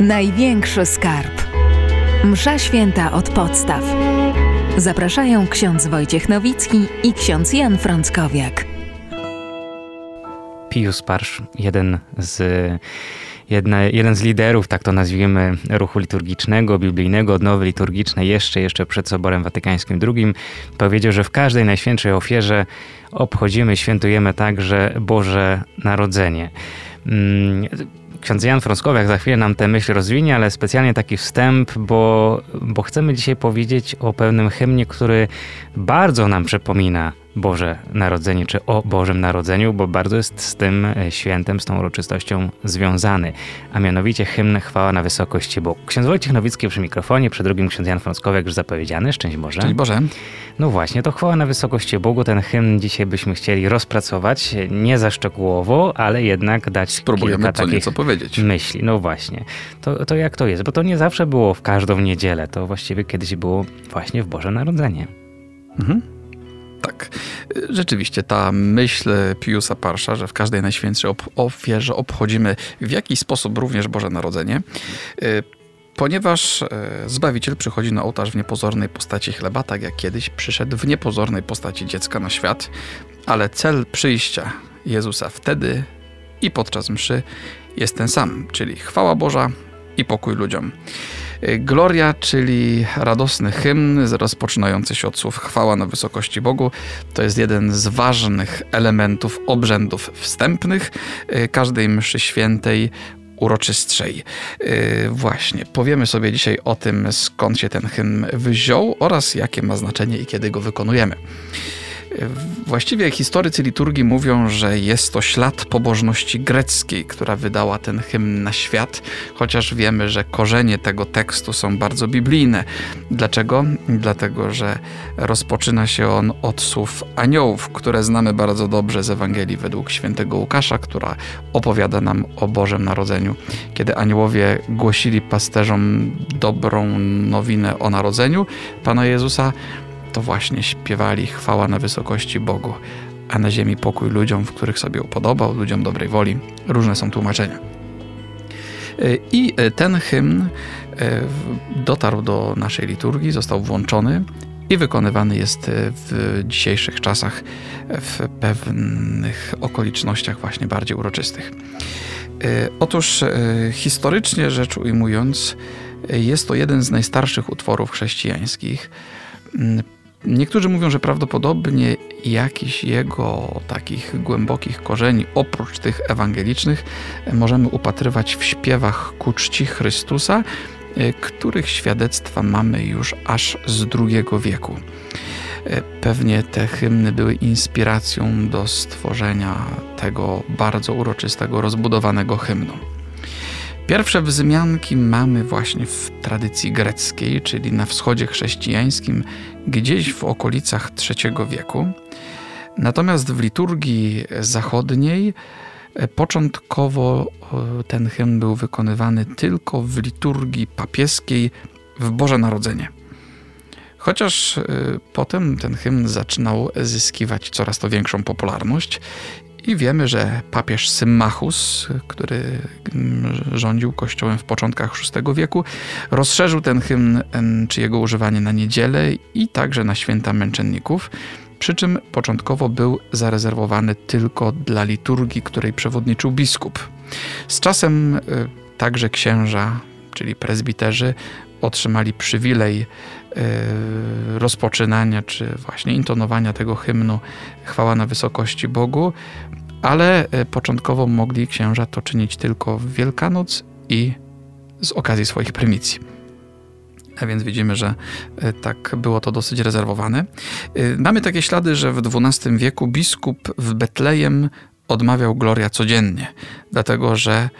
Największy skarb. Msza święta od podstaw. Zapraszają ksiądz Wojciech Nowicki i ksiądz Jan Frąckowiak. Pius Parsz, jeden z jedna, jeden z liderów, tak to nazwijmy, ruchu liturgicznego, biblijnego, odnowy liturgicznej, jeszcze, jeszcze przed Soborem Watykańskim II, powiedział, że w każdej najświętszej ofierze obchodzimy, świętujemy także Boże Narodzenie. Ksiądz Jan Frąckowiak za chwilę nam te myśli rozwinie, ale specjalnie taki wstęp, bo, bo chcemy dzisiaj powiedzieć o pewnym hymnie, który bardzo nam przypomina Boże Narodzenie, czy o Bożym Narodzeniu, bo bardzo jest z tym e, świętem, z tą uroczystością związany, a mianowicie hymn Chwała na wysokości Bogu. Ksiądz Wojciech Nowicki przy mikrofonie, przed drugim ksiądz Jan Frąckowiak już zapowiedziany, szczęść Boże. Szczęść Boże. No właśnie, to Chwała na wysokości Bogu, ten hymn dzisiaj byśmy chcieli rozpracować, nie za szczegółowo, ale jednak dać Spróbujemy kilka co takich powiedzieć. myśli. No właśnie, to, to jak to jest? Bo to nie zawsze było w każdą niedzielę, to właściwie kiedyś było właśnie w Boże Narodzenie. Mhm. Tak. Rzeczywiście ta myśl Piusa Parsza, że w każdej najświętszej ofierze obchodzimy w jakiś sposób również Boże Narodzenie, y, ponieważ e, Zbawiciel przychodzi na ołtarz w niepozornej postaci chleba, tak jak kiedyś przyszedł w niepozornej postaci dziecka na świat, ale cel przyjścia Jezusa wtedy i podczas mszy jest ten sam, czyli chwała Boża i pokój ludziom. Gloria, czyli radosny hymn rozpoczynający się od słów chwała na wysokości Bogu. To jest jeden z ważnych elementów obrzędów wstępnych y, każdej mszy świętej uroczystszej. Yy, właśnie, powiemy sobie dzisiaj o tym, skąd się ten hymn wziął oraz jakie ma znaczenie i kiedy go wykonujemy. Właściwie historycy liturgii mówią, że jest to ślad pobożności greckiej, która wydała ten hymn na świat, chociaż wiemy, że korzenie tego tekstu są bardzo biblijne. Dlaczego? Dlatego, że rozpoczyna się on od słów aniołów, które znamy bardzo dobrze z Ewangelii według świętego Łukasza, która opowiada nam o Bożym Narodzeniu. Kiedy aniołowie głosili pasterzom dobrą nowinę o narodzeniu Pana Jezusa, to właśnie śpiewali chwała na wysokości Bogu, a na ziemi pokój ludziom, w których sobie upodobał, ludziom dobrej woli. Różne są tłumaczenia. E, I e, ten hymn e, dotarł do naszej liturgii, został włączony i wykonywany jest w dzisiejszych czasach w pewnych okolicznościach właśnie bardziej uroczystych. Otóż historycznie rzecz ujmując, jest to jeden z najstarszych utworów chrześcijańskich. Niektórzy mówią, że prawdopodobnie jakiś jego takich głębokich korzeni, oprócz tych ewangelicznych, możemy upatrywać w śpiewach ku czci Chrystusa, e, których świadectwa mamy już aż z II wieku. E, pewnie te hymny były inspiracją do stworzenia tego bardzo uroczystego, rozbudowanego hymnu. Pierwsze wzmianki mamy właśnie w tradycji greckiej, czyli na wschodzie chrześcijańskim, gdzieś w okolicach III wieku. Natomiast w liturgii zachodniej początkowo e, ten hymn był wykonywany tylko w liturgii papieskiej w Boże Narodzenie. Chociaż e, potem ten hymn zaczynał zyskiwać coraz to większą popularność i wiemy, że papież Symmachus, który rządził kościołem w początkach VI wieku, rozszerzył ten hymn czy jego używanie na niedzielę i także na święta męczenników, przy czym początkowo był zarezerwowany tylko dla liturgii, której przewodniczył biskup. Z czasem y, także księża, czyli prezbiterzy, otrzymali przywilej e, rozpoczynania czy właśnie intonowania tego hymnu Chwała na wysokości Bogu, ale e, początkowo mogli księża to czynić tylko w Wielkanoc i z okazji swoich prymicji. A więc widzimy, że e, tak było to dosyć rezerwowane. Mamy takie ślady, że w XII wieku biskup w Betlejem odmawiał Gloria codziennie, dlatego że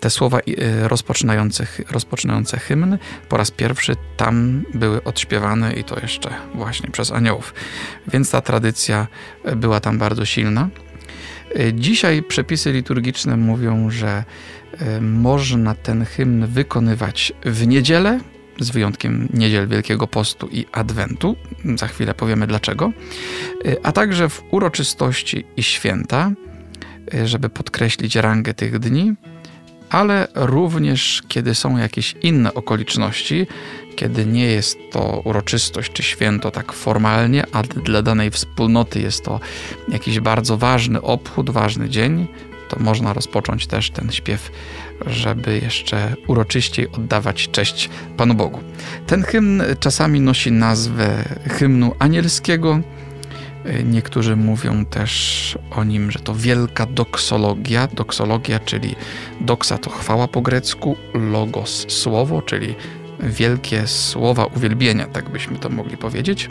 te słowa y, rozpoczynające, rozpoczynające hymn po raz pierwszy tam były odśpiewane i to jeszcze właśnie przez aniołów. Więc ta tradycja była tam bardzo silna. Y, dzisiaj przepisy liturgiczne mówią, że y, można ten hymn wykonywać w niedzielę, z wyjątkiem niedziel Wielkiego Postu i Adwentu. Za chwilę powiemy dlaczego. A także w uroczystości i święta, żeby podkreślić rangę tych dni, ale również kiedy są jakieś inne okoliczności, kiedy nie jest to uroczystość czy święto tak formalnie, a dla danej wspólnoty jest to jakiś bardzo ważny obchód, ważny dzień, to można rozpocząć też ten śpiew, żeby jeszcze uroczyściej oddawać cześć Panu Bogu. Ten hymn czasami nosi nazwę hymnu anielskiego. Niektórzy mówią też o nim, że to wielka doksologia. Doksologia, czyli doksa to chwała po grecku, logos słowo, czyli wielkie słowa uwielbienia, tak byśmy to mogli powiedzieć.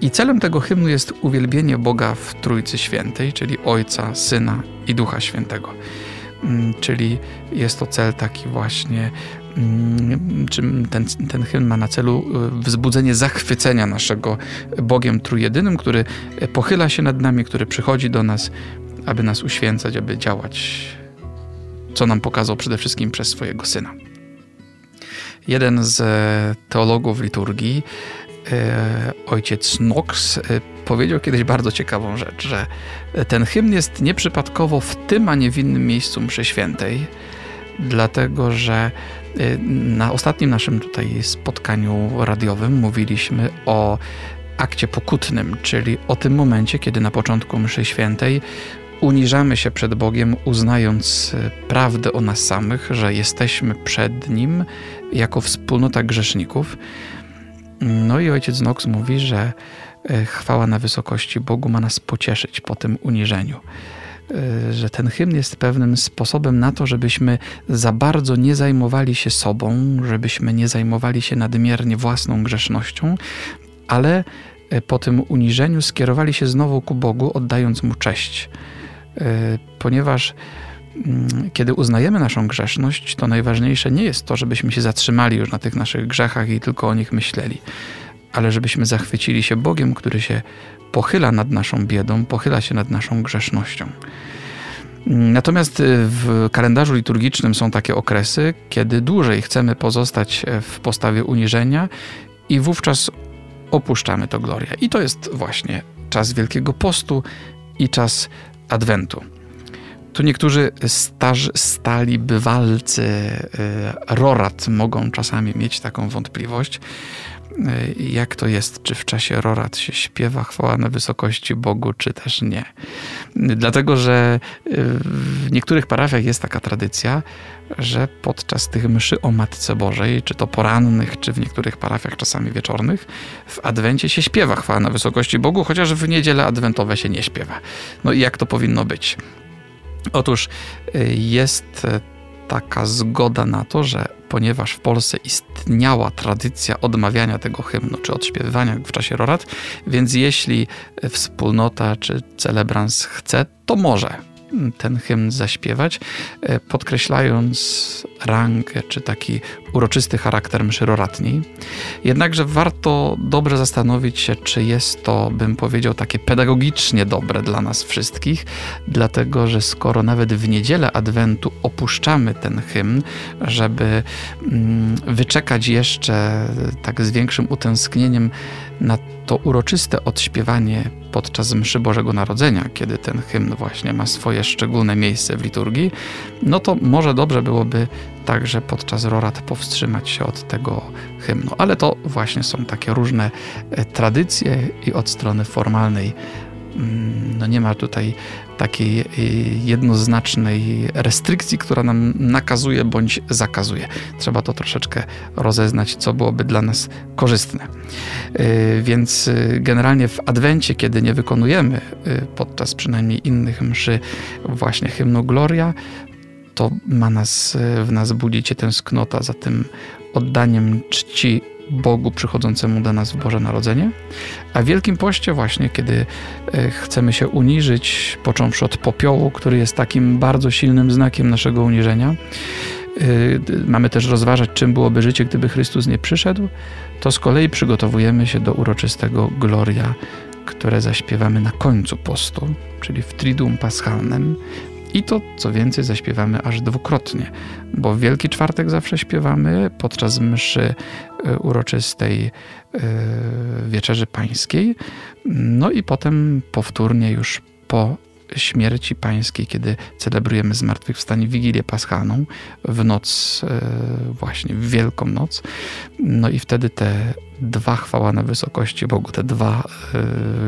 I celem tego hymnu jest uwielbienie Boga w Trójcy Świętej, czyli Ojca, Syna i Ducha Świętego. Mm, czyli jest to cel taki właśnie, czym ten, ten hymn ma na celu y, wzbudzenie zachwycenia naszego Bogiem Trójjedynym, który pochyla się nad nami, który przychodzi do nas, aby nas uświęcać, aby działać, co nam pokazał przede wszystkim przez swojego Syna. Jeden z e, teologów liturgii, e, ojciec Knox, e, powiedział kiedyś bardzo ciekawą rzecz, że ten hymn jest nieprzypadkowo w tym, a nie w innym miejscu mszy świętej, dlatego że na ostatnim naszym tutaj spotkaniu radiowym mówiliśmy o akcie pokutnym, czyli o tym momencie, kiedy na początku mszy świętej uniżamy się przed Bogiem, uznając e, prawdę o nas samych, że jesteśmy przed Nim jako wspólnota grzeszników. No i ojciec Knox mówi, że e, chwała na wysokości Bogu ma nas pocieszyć po tym uniżeniu. E, że ten hymn jest pewnym sposobem na to, żebyśmy za bardzo nie zajmowali się sobą, żebyśmy nie zajmowali się nadmiernie własną grzesznością, ale po tym uniżeniu skierowali się znowu ku Bogu, oddając Mu cześć. E, ponieważ mm, kiedy uznajemy naszą grzeszność, to najważniejsze nie jest to, żebyśmy się zatrzymali już na tych naszych grzechach i tylko o nich myśleli, ale żebyśmy zachwycili się Bogiem, który się pochyla nad naszą biedą, pochyla się nad naszą grzesznością. Natomiast w kalendarzu liturgicznym są takie okresy, kiedy dłużej chcemy pozostać w postawie uniżenia i wówczas opuszczamy to gloria. I to jest właśnie czas Wielkiego Postu i czas Adwentu. Tu niektórzy starzy, stali bywalcy y, rorat mogą czasami mieć taką wątpliwość, y, jak to jest, czy w czasie rorat się śpiewa chwała na wysokości Bogu, czy też nie. Dlatego, że y, w niektórych parafiach jest taka tradycja, że podczas tych mszy o Matce Bożej, czy to porannych, czy w niektórych parafiach czasami wieczornych, w Adwencie się śpiewa chwała na wysokości Bogu, chociaż w niedzielę adwentowe się nie śpiewa. No i jak to powinno być? Otóż y, jest y, taka zgoda na to, że ponieważ w Polsce istniała tradycja odmawiania tego hymnu, czy odśpiewywania w czasie rorat, więc jeśli wspólnota czy celebrans chce, to może ten hymn zaśpiewać, e, podkreślając rangę czy taki uroczysty charakter mszy roratniej. Jednakże warto dobrze zastanowić się, czy jest to, bym powiedział, takie pedagogicznie dobre dla nas wszystkich, dlatego że skoro nawet w niedzielę Adwentu opuszczamy ten hymn, żeby mm, wyczekać jeszcze tak z większym utęsknieniem na to uroczyste odśpiewanie podczas mszy Bożego Narodzenia, kiedy ten hymn właśnie ma swoje szczególne miejsce w liturgii, no to może dobrze byłoby także podczas rorat powstrzymać się od tego hymnu. Ale to właśnie są takie różne e, tradycje i od strony formalnej mm, no nie ma tutaj takiej y, jednoznacznej restrykcji, która nam nakazuje bądź zakazuje. Trzeba to troszeczkę rozeznać, co byłoby dla nas korzystne. Y, więc generalnie w Adwencie, kiedy nie wykonujemy podczas przynajmniej innych mszy właśnie hymnu Gloria, to ma nas, w nas budzicie tęsknota za tym oddaniem czci Bogu przychodzącemu do nas w Boże Narodzenie. A w Wielkim Poście właśnie, kiedy e, chcemy się uniżyć, począwszy od popiołu, który jest takim bardzo silnym znakiem naszego uniżenia, e, mamy też rozważać, czym byłoby życie, gdyby Chrystus nie przyszedł, to z kolei przygotowujemy się do uroczystego Gloria, które zaśpiewamy na końcu postu, czyli w Triduum Paschalnym, i to, co więcej, zaśpiewamy aż dwukrotnie, bo w Wielki Czwartek zawsze śpiewamy podczas mszy e, uroczystej e, Wieczerzy Pańskiej, no i potem powtórnie już po śmierci pańskiej, kiedy celebrujemy zmartwychwstanie Wigilię Paschalną w noc, e, właśnie w Wielką Noc. No i wtedy te dwa chwała na wysokości Bogu, te dwa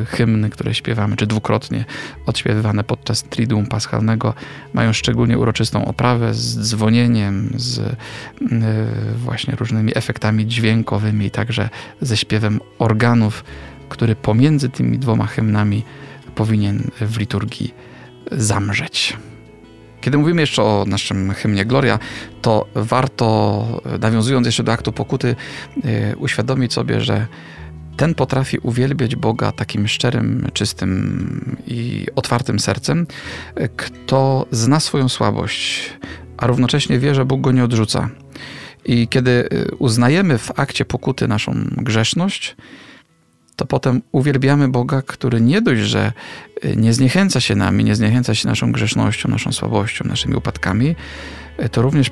y, hymny, które śpiewamy, czy dwukrotnie odśpiewywane podczas Triduum Paschalnego, mają szczególnie uroczystą oprawę z dzwonieniem, z y, właśnie różnymi efektami dźwiękowymi, także ze śpiewem organów, który pomiędzy tymi dwoma hymnami powinien w liturgii zamrzeć. Kiedy mówimy jeszcze o naszym hymnie Gloria, to warto, nawiązując jeszcze do aktu pokuty, yy, uświadomić sobie, że ten potrafi uwielbiać Boga takim szczerym, czystym i otwartym sercem, kto zna swoją słabość, a równocześnie wie, że Bóg go nie odrzuca. I kiedy y, uznajemy w akcie pokuty naszą grzeszność, to potem uwielbiamy Boga, który nie dość, że y, nie zniechęca się nami, nie zniechęca się naszą grzesznością, naszą słabością, naszymi upadkami, y, to również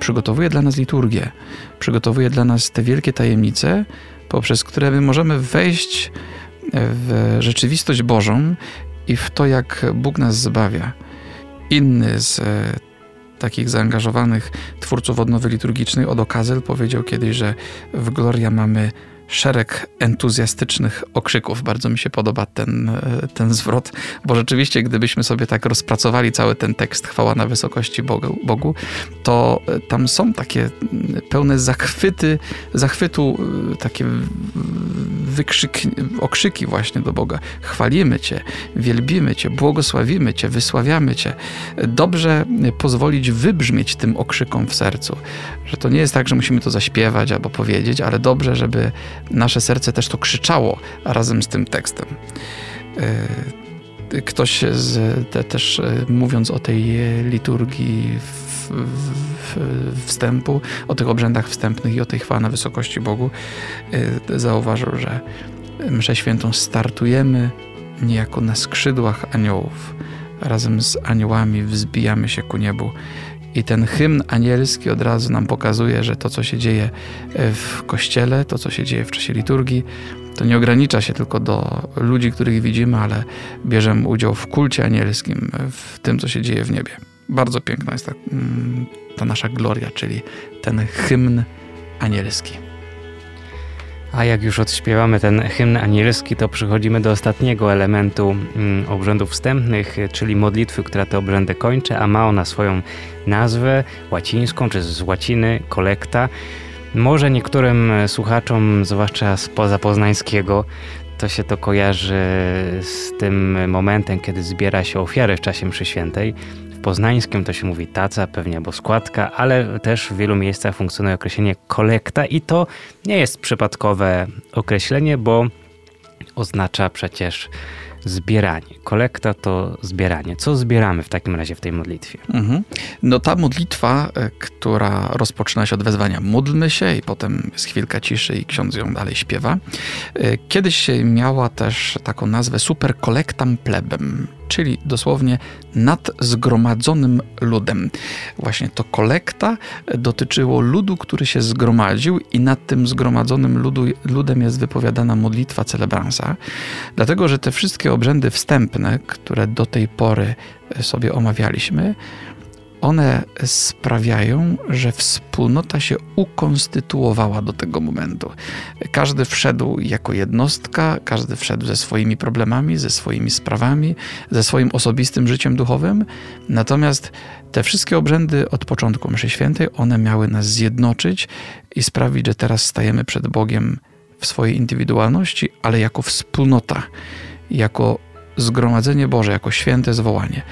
przygotowuje, dla nas liturgię, przygotowuje dla nas te wielkie tajemnice, poprzez które my możemy wejść y, w rzeczywistość Bożą i w to, jak Bóg nas zbawia. Inny z takich zaangażowanych twórców odnowy liturgicznej, Odo Kazel, powiedział kiedyś, że w Gloria mamy szereg entuzjastycznych okrzyków. Bardzo mi się podoba ten, e, ten zwrot, bo rzeczywiście, gdybyśmy sobie tak rozpracowali cały ten tekst Chwała na wysokości Bogu, Bogu to e, tam są takie pełne zachwyty, zachwytu, e, takie wykrzyk, okrzyki właśnie do Boga. Chwalimy Cię, wielbimy Cię, błogosławimy Cię, wysławiamy Cię. Dobrze pozwolić wybrzmieć tym okrzykom w sercu, że to nie jest tak, że musimy to zaśpiewać albo powiedzieć, ale dobrze, żeby nasze serce też to krzyczało razem z tym tekstem. E, ktoś z, te, też e, mówiąc o tej liturgii w, w, wstępu, o tych obrzędach wstępnych i o tej chwale na wysokości Bogu, zauważył, że mszę świętą startujemy niejako na skrzydłach aniołów. Razem z aniołami wzbijamy się ku niebu i ten hymn anielski od razu nam pokazuje, że to, co się dzieje e, w kościele, to, co się dzieje w czasie liturgii, to nie ogranicza się tylko do ludzi, których widzimy, ale bierzemy udział w kulcie anielskim, w tym, co się dzieje w niebie. Bardzo piękna jest ta, mm, ta nasza gloria, czyli ten hymn anielski. A jak już odśpiewamy ten hymn anielski, to przechodzimy do ostatniego elementu mm, obrzędów wstępnych, czyli modlitwy, która te obrzędy kończy, a ma ona swoją nazwę łacińską, czy z łaciny, kolekta. Może niektórym słuchaczom, zwłaszcza spoza poznańskiego, to się to kojarzy z tym momentem, kiedy zbiera się ofiary w czasie mszy świętej poznańskim to się mówi taca, pewnie albo składka, ale też w wielu miejscach funkcjonuje określenie kolekta i to nie jest przypadkowe określenie, bo oznacza przecież zbieranie. Kolekta to zbieranie. Co zbieramy w takim razie w tej modlitwie? Mhm. No ta modlitwa, e, która rozpoczyna się od wezwania módlmy się i potem jest chwilka ciszy i ksiądz ją dalej śpiewa. E, kiedyś miała też taką nazwę super kolektam plebem, czyli dosłownie nad zgromadzonym ludem. Właśnie to kolekta dotyczyło ludu, który się zgromadził i nad tym zgromadzonym ludu, ludem jest wypowiadana modlitwa celebransa, dlatego że te wszystkie obrzędy wstępne, które do tej pory sobie omawialiśmy, one sprawiają, że wspólnota się ukonstytuowała do tego momentu. Każdy wszedł jako jednostka, każdy wszedł ze swoimi problemami, ze swoimi sprawami, ze swoim osobistym życiem duchowym. Natomiast te wszystkie obrzędy od początku mszy świętej, one miały nas zjednoczyć i sprawić, że teraz stajemy przed Bogiem w swojej indywidualności, ale jako wspólnota, jako zgromadzenie Boże, jako święte zwołanie.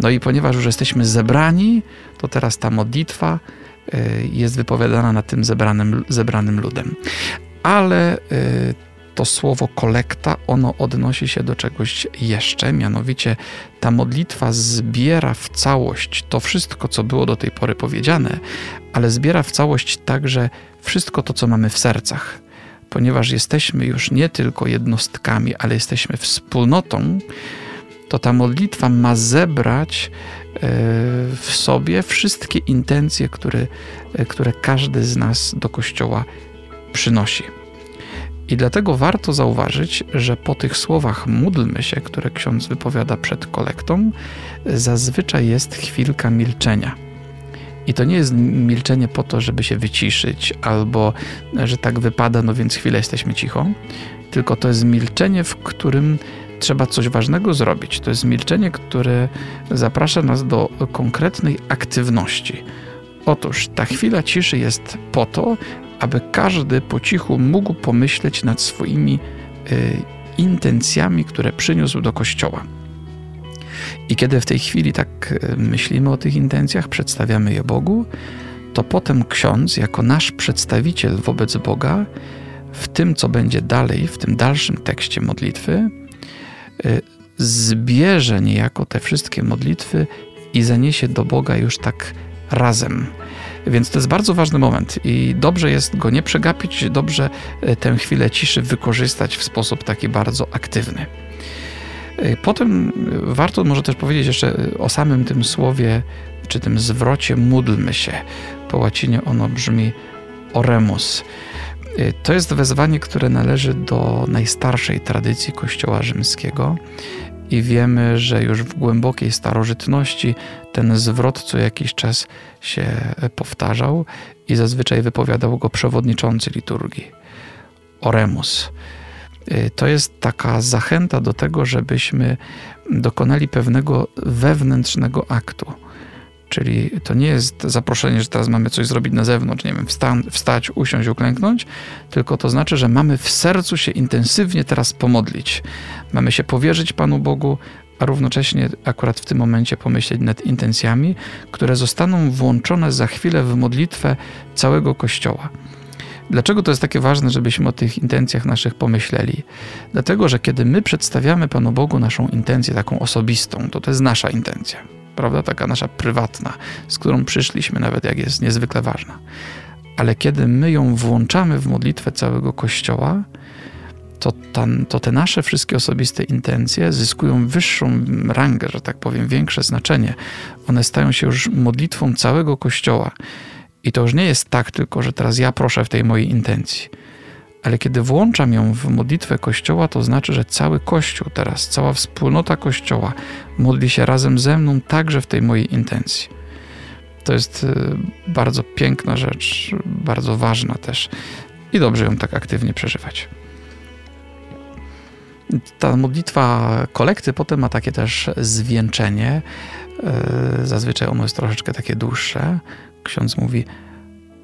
No i ponieważ już jesteśmy zebrani, to teraz ta modlitwa y, jest wypowiadana nad tym zebranym, zebranym ludem. Ale y, to słowo kolekta, ono odnosi się do czegoś jeszcze, mianowicie ta modlitwa zbiera w całość to wszystko, co było do tej pory powiedziane, ale zbiera w całość także wszystko to, co mamy w sercach. Ponieważ jesteśmy już nie tylko jednostkami, ale jesteśmy wspólnotą, to ta modlitwa ma zebrać e, w sobie wszystkie intencje, które, e, które każdy z nas do Kościoła przynosi. I dlatego warto zauważyć, że po tych słowach módlmy się, które ksiądz wypowiada przed kolektą, zazwyczaj jest chwilka milczenia. I to nie jest milczenie po to, żeby się wyciszyć, albo że tak wypada, no więc chwilę jesteśmy cicho, tylko to jest milczenie, w którym trzeba coś ważnego zrobić. To jest milczenie, które zaprasza nas do konkretnej aktywności. Otóż ta chwila ciszy jest po to, aby każdy po cichu mógł pomyśleć nad swoimi y, intencjami, które przyniósł do kościoła. I kiedy w tej chwili tak y, myślimy o tych intencjach, przedstawiamy je Bogu, to potem ksiądz, jako nasz przedstawiciel wobec Boga, w tym, co będzie dalej, w tym dalszym tekście modlitwy, zbierze niejako te wszystkie modlitwy i zaniesie do Boga już tak razem. Więc to jest bardzo ważny moment i dobrze jest go nie przegapić, dobrze y, tę chwilę ciszy wykorzystać w sposób taki bardzo aktywny. Y, potem warto może też powiedzieć jeszcze o samym tym słowie, czy tym zwrocie módlmy się. Po łacinie ono brzmi oremus. Y, to jest wezwanie, które należy do najstarszej tradycji Kościoła Rzymskiego i wiemy, że już w głębokiej starożytności ten zwrot co jakiś czas się powtarzał i zazwyczaj wypowiadał go przewodniczący liturgii. Oremus. Y, to jest taka zachęta do tego, żebyśmy dokonali pewnego wewnętrznego aktu Czyli to nie jest zaproszenie, że teraz mamy coś zrobić na zewnątrz, nie wiem, wstać, usiąść, uklęknąć, tylko to znaczy, że mamy w sercu się intensywnie teraz pomodlić. Mamy się powierzyć Panu Bogu, a równocześnie akurat w tym momencie pomyśleć nad intencjami, które zostaną włączone za chwilę w modlitwę całego Kościoła. Dlaczego to jest takie ważne, żebyśmy o tych intencjach naszych pomyśleli? Dlatego, że kiedy my przedstawiamy Panu Bogu naszą intencję taką osobistą, to to jest nasza intencja prawda, taka nasza prywatna, z którą przyszliśmy, nawet jak jest niezwykle ważna. Ale kiedy my ją włączamy w modlitwę całego Kościoła, to, ta, to te nasze wszystkie osobiste intencje zyskują wyższą rangę, że tak powiem, większe znaczenie. One stają się już modlitwą całego Kościoła. I to już nie jest tak tylko, że teraz ja proszę w tej mojej intencji ale kiedy włączam ją w modlitwę Kościoła, to znaczy, że cały Kościół teraz, cała wspólnota Kościoła modli się razem ze mną także w tej mojej intencji. To jest y, bardzo piękna rzecz, bardzo ważna też i dobrze ją tak aktywnie przeżywać. Ta modlitwa kolekty potem ma takie też zwieńczenie. Y, zazwyczaj ono jest troszeczkę takie dłuższe. Ksiądz mówi: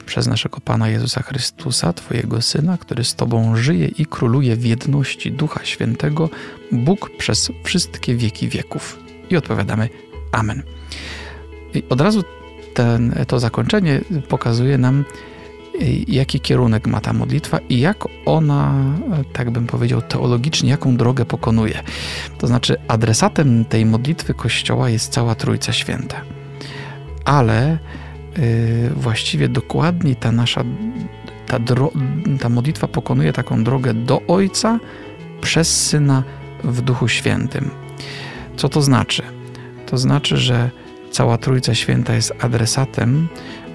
przez naszego Pana Jezusa Chrystusa, Twojego Syna, który z Tobą żyje i króluje w jedności Ducha Świętego, Bóg przez wszystkie wieki wieków. I odpowiadamy Amen. I od razu ten, to zakończenie pokazuje nam, jaki kierunek ma ta modlitwa i jak ona, tak bym powiedział, teologicznie, jaką drogę pokonuje. To znaczy, adresatem tej modlitwy Kościoła jest cała Trójca Święta. Ale Y, właściwie dokładnie ta nasza ta, ta modlitwa pokonuje taką drogę do Ojca przez Syna w Duchu Świętym. Co to znaczy? To znaczy, że cała Trójca Święta jest adresatem,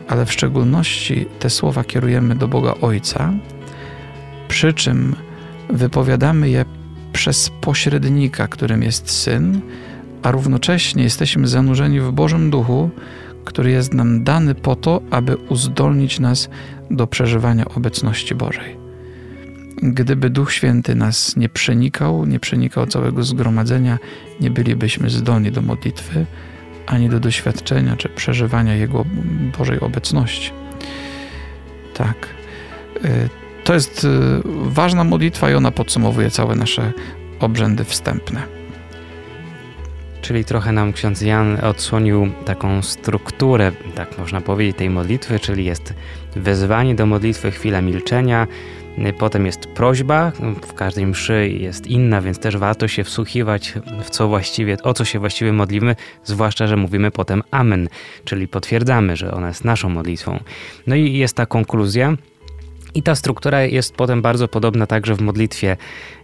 ale w szczególności te słowa kierujemy do Boga Ojca, przy czym wypowiadamy je przez pośrednika, którym jest Syn, a równocześnie jesteśmy zanurzeni w Bożym Duchu, który jest nam dany po to, aby uzdolnić nas do przeżywania obecności Bożej. Gdyby Duch Święty nas nie przenikał, nie przenikał całego zgromadzenia, nie bylibyśmy zdolni do modlitwy, ani do doświadczenia czy przeżywania Jego Bożej obecności. Tak. Y, to jest y, ważna modlitwa i ona podsumowuje całe nasze obrzędy wstępne. Czyli trochę nam ksiądz Jan odsłonił taką strukturę, tak można powiedzieć, tej modlitwy, czyli jest wezwanie do modlitwy, chwila milczenia, potem jest prośba, w każdej mszy jest inna, więc też warto się wsłuchiwać w co właściwie, o co się właściwie modlimy, zwłaszcza, że mówimy potem amen, czyli potwierdzamy, że ona jest naszą modlitwą. No i jest ta konkluzja, i ta struktura jest potem bardzo podobna także w modlitwie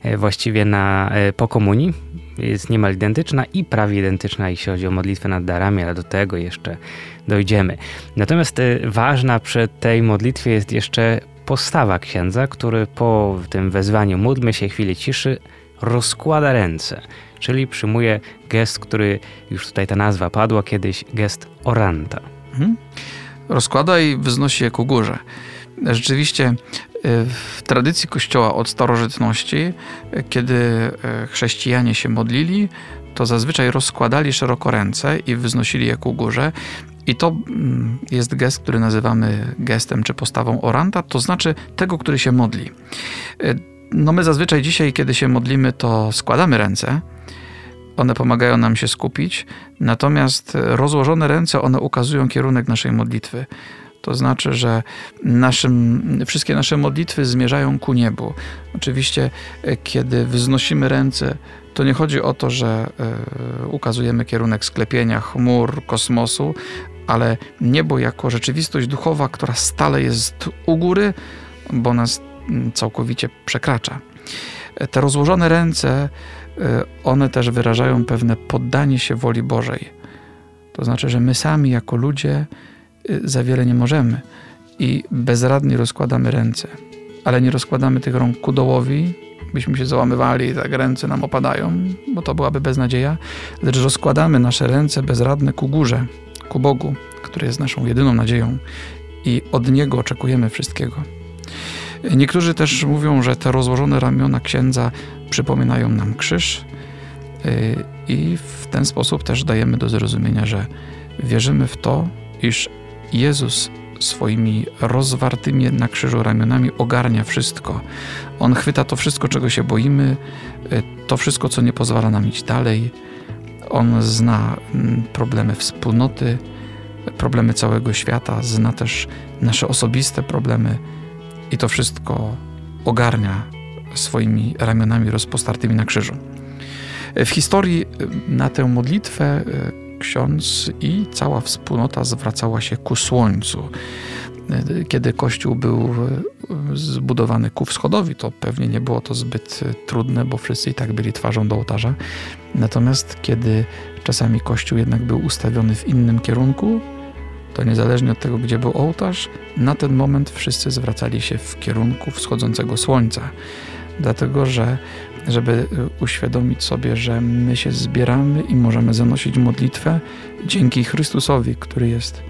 e, właściwie na, e, po komunii. Jest niemal identyczna i prawie identyczna, jeśli chodzi o modlitwę nad darami, ale do tego jeszcze dojdziemy. Natomiast e, ważna przy tej modlitwie jest jeszcze postawa księdza, który po tym wezwaniu módlmy się chwili ciszy rozkłada ręce, czyli przyjmuje gest, który już tutaj ta nazwa padła kiedyś, gest oranta. Mhm. Rozkłada i wznosi je ku górze. Rzeczywiście w tradycji Kościoła od starożytności, e, kiedy e, chrześcijanie się modlili, to zazwyczaj rozkładali szeroko ręce i wznosili je ku górze. I to mm, jest gest, który nazywamy gestem czy postawą oranta, to znaczy tego, który się modli. No my zazwyczaj dzisiaj, kiedy się modlimy, to składamy ręce. One pomagają nam się skupić, natomiast rozłożone ręce, one ukazują kierunek naszej modlitwy. To znaczy, że naszym, wszystkie nasze modlitwy zmierzają ku niebu. Oczywiście, e, kiedy wznosimy ręce, to nie chodzi o to, że y, ukazujemy kierunek sklepienia chmur, kosmosu, ale niebo jako rzeczywistość duchowa, która stale jest u góry, bo nas całkowicie przekracza. Te rozłożone ręce, one też wyrażają pewne poddanie się woli Bożej. To znaczy, że my sami jako ludzie za wiele nie możemy i bezradnie rozkładamy ręce, ale nie rozkładamy tych rąk ku dołowi, byśmy się załamywali tak ręce nam opadają, bo to byłaby beznadzieja, lecz rozkładamy nasze ręce bezradne ku górze, ku Bogu, który jest naszą jedyną nadzieją i od Niego oczekujemy wszystkiego. Niektórzy też mówią, że te rozłożone ramiona księdza przypominają nam krzyż y, i w ten sposób też dajemy do zrozumienia, że wierzymy w to, iż Jezus swoimi rozwartymi na krzyżu ramionami ogarnia wszystko. On chwyta to wszystko, czego się boimy, y, to wszystko, co nie pozwala nam iść dalej. On zna mm, problemy wspólnoty, problemy całego świata, zna też nasze osobiste problemy i to wszystko ogarnia swoimi ramionami rozpostartymi na krzyżu. W historii na tę modlitwę ksiądz i cała wspólnota zwracała się ku słońcu. Kiedy kościół był zbudowany ku wschodowi, to pewnie nie było to zbyt trudne, bo wszyscy i tak byli twarzą do ołtarza. Natomiast kiedy czasami kościół jednak był ustawiony w innym kierunku, to niezależnie od tego, gdzie był ołtarz, na ten moment wszyscy zwracali się w kierunku wschodzącego słońca. Dlatego, że żeby uświadomić sobie, że my się zbieramy i możemy zanosić modlitwę dzięki Chrystusowi, który jest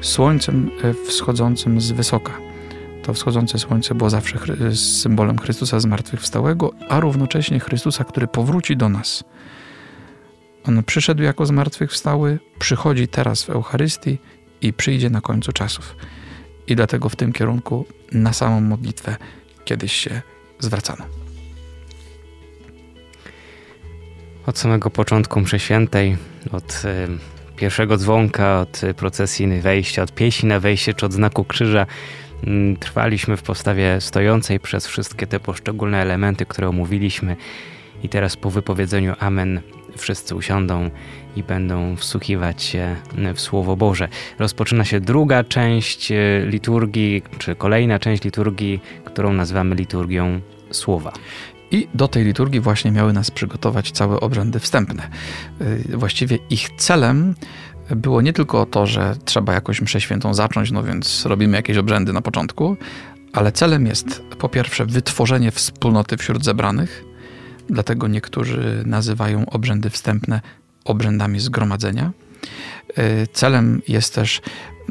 słońcem e, wschodzącym z wysoka. To wschodzące słońce było zawsze symbolem Chrystusa zmartwychwstałego, a równocześnie Chrystusa, który powróci do nas. On przyszedł jako zmartwychwstały, przychodzi teraz w Eucharystii i przyjdzie na końcu czasów. I dlatego w tym kierunku na samą modlitwę kiedyś się zwracano. Od samego początku mszy świętej, od y, pierwszego dzwonka, od procesji wejścia, od pieśni na wejście czy od znaku krzyża, y, trwaliśmy w postawie stojącej przez wszystkie te poszczególne elementy, które omówiliśmy. I teraz po wypowiedzeniu Amen wszyscy usiądą i będą wsłuchiwać się w Słowo Boże. Rozpoczyna się druga część e, liturgii, czy kolejna część liturgii, którą nazywamy liturgią Słowa. I do tej liturgii właśnie miały nas przygotować całe obrzędy wstępne. E, właściwie ich celem było nie tylko to, że trzeba jakoś mszę świętą zacząć, no więc robimy jakieś obrzędy na początku, ale celem jest po pierwsze wytworzenie wspólnoty wśród zebranych, dlatego niektórzy nazywają obrzędy wstępne obrzędami zgromadzenia. E, celem jest też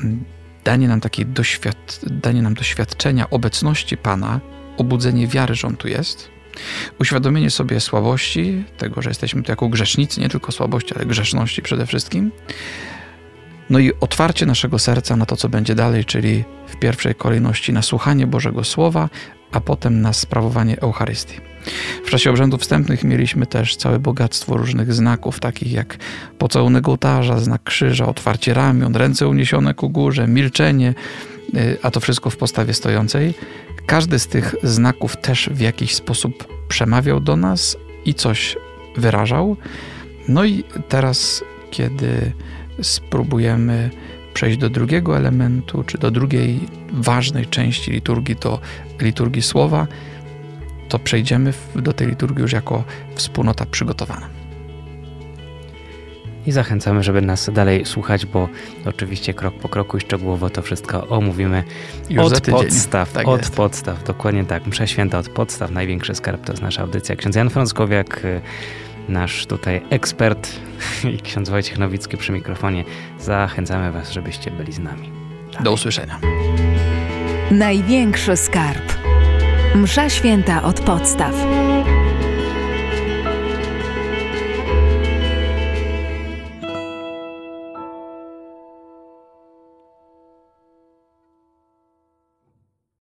mm, danie nam takiej doświad danie nam doświadczenia obecności Pana, obudzenie wiary, że On tu jest, uświadomienie sobie słabości, tego, że jesteśmy tu jako grzesznicy, nie tylko słabości, ale grzeszności przede wszystkim. No i otwarcie naszego serca na to, co będzie dalej, czyli w pierwszej kolejności na słuchanie Bożego Słowa, a potem na sprawowanie Eucharystii. W czasie obrzędów wstępnych mieliśmy też całe bogactwo różnych znaków, takich jak pocałunek ołtarza, znak krzyża, otwarcie ramion, ręce uniesione ku górze, milczenie, a to wszystko w postawie stojącej. Każdy z tych znaków też w jakiś sposób przemawiał do nas i coś wyrażał. No i teraz, kiedy spróbujemy przejść do drugiego elementu, czy do drugiej ważnej części liturgii, do liturgii słowa, to przejdziemy do tej liturgii już jako wspólnota przygotowana. I zachęcamy, żeby nas dalej słuchać, bo oczywiście krok po kroku i szczegółowo to wszystko omówimy Już od podstaw. Tak od jest. podstaw, dokładnie tak. Msza święta od podstaw. Największy skarb to jest nasza audycja. Ksiądz Jan Frąckowiak, y, nasz tutaj ekspert i ksiądz Wojciech Nowicki przy mikrofonie. Zachęcamy Was, żebyście byli z nami. Do usłyszenia. Największy skarb. Msza święta od podstaw.